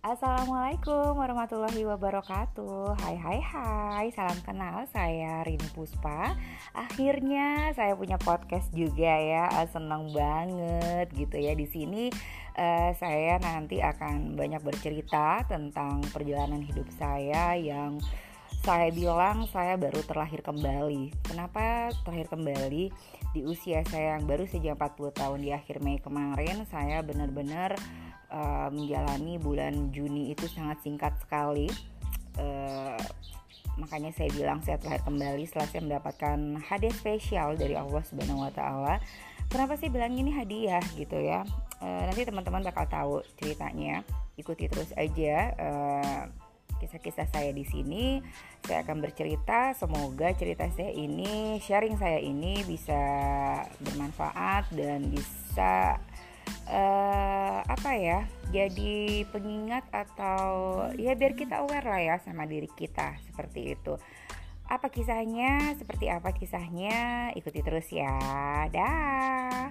Assalamualaikum warahmatullahi wabarakatuh. Hai hai hai. Salam kenal saya Rini Puspa. Akhirnya saya punya podcast juga ya. Seneng banget gitu ya. Di sini uh, Saya nanti akan banyak bercerita Tentang perjalanan hidup saya Yang saya bilang saya baru terlahir kembali. Kenapa terlahir kembali? Di usia saya yang baru saja 40 tahun di akhir Mei kemarin Saya benar-benar uh, menjalani bulan Juni itu sangat singkat sekali. Uh, makanya saya bilang saya telah kembali setelah saya mendapatkan hadiah spesial dari Allah Subhanahu Wa Taala. Kenapa sih bilang ini hadiah gitu ya? Uh, nanti teman-teman bakal tahu ceritanya. Ikuti terus aja. Kisah-kisah saya di sini. Saya akan bercerita, semoga cerita saya ini, sharing saya ini bisa bermanfaat dan bisa uh, apa ya jadi pengingat atau ya biar kita aware lah ya sama diri kita seperti itu. Apa kisahnya seperti apa kisahnya ikuti terus ya. Dah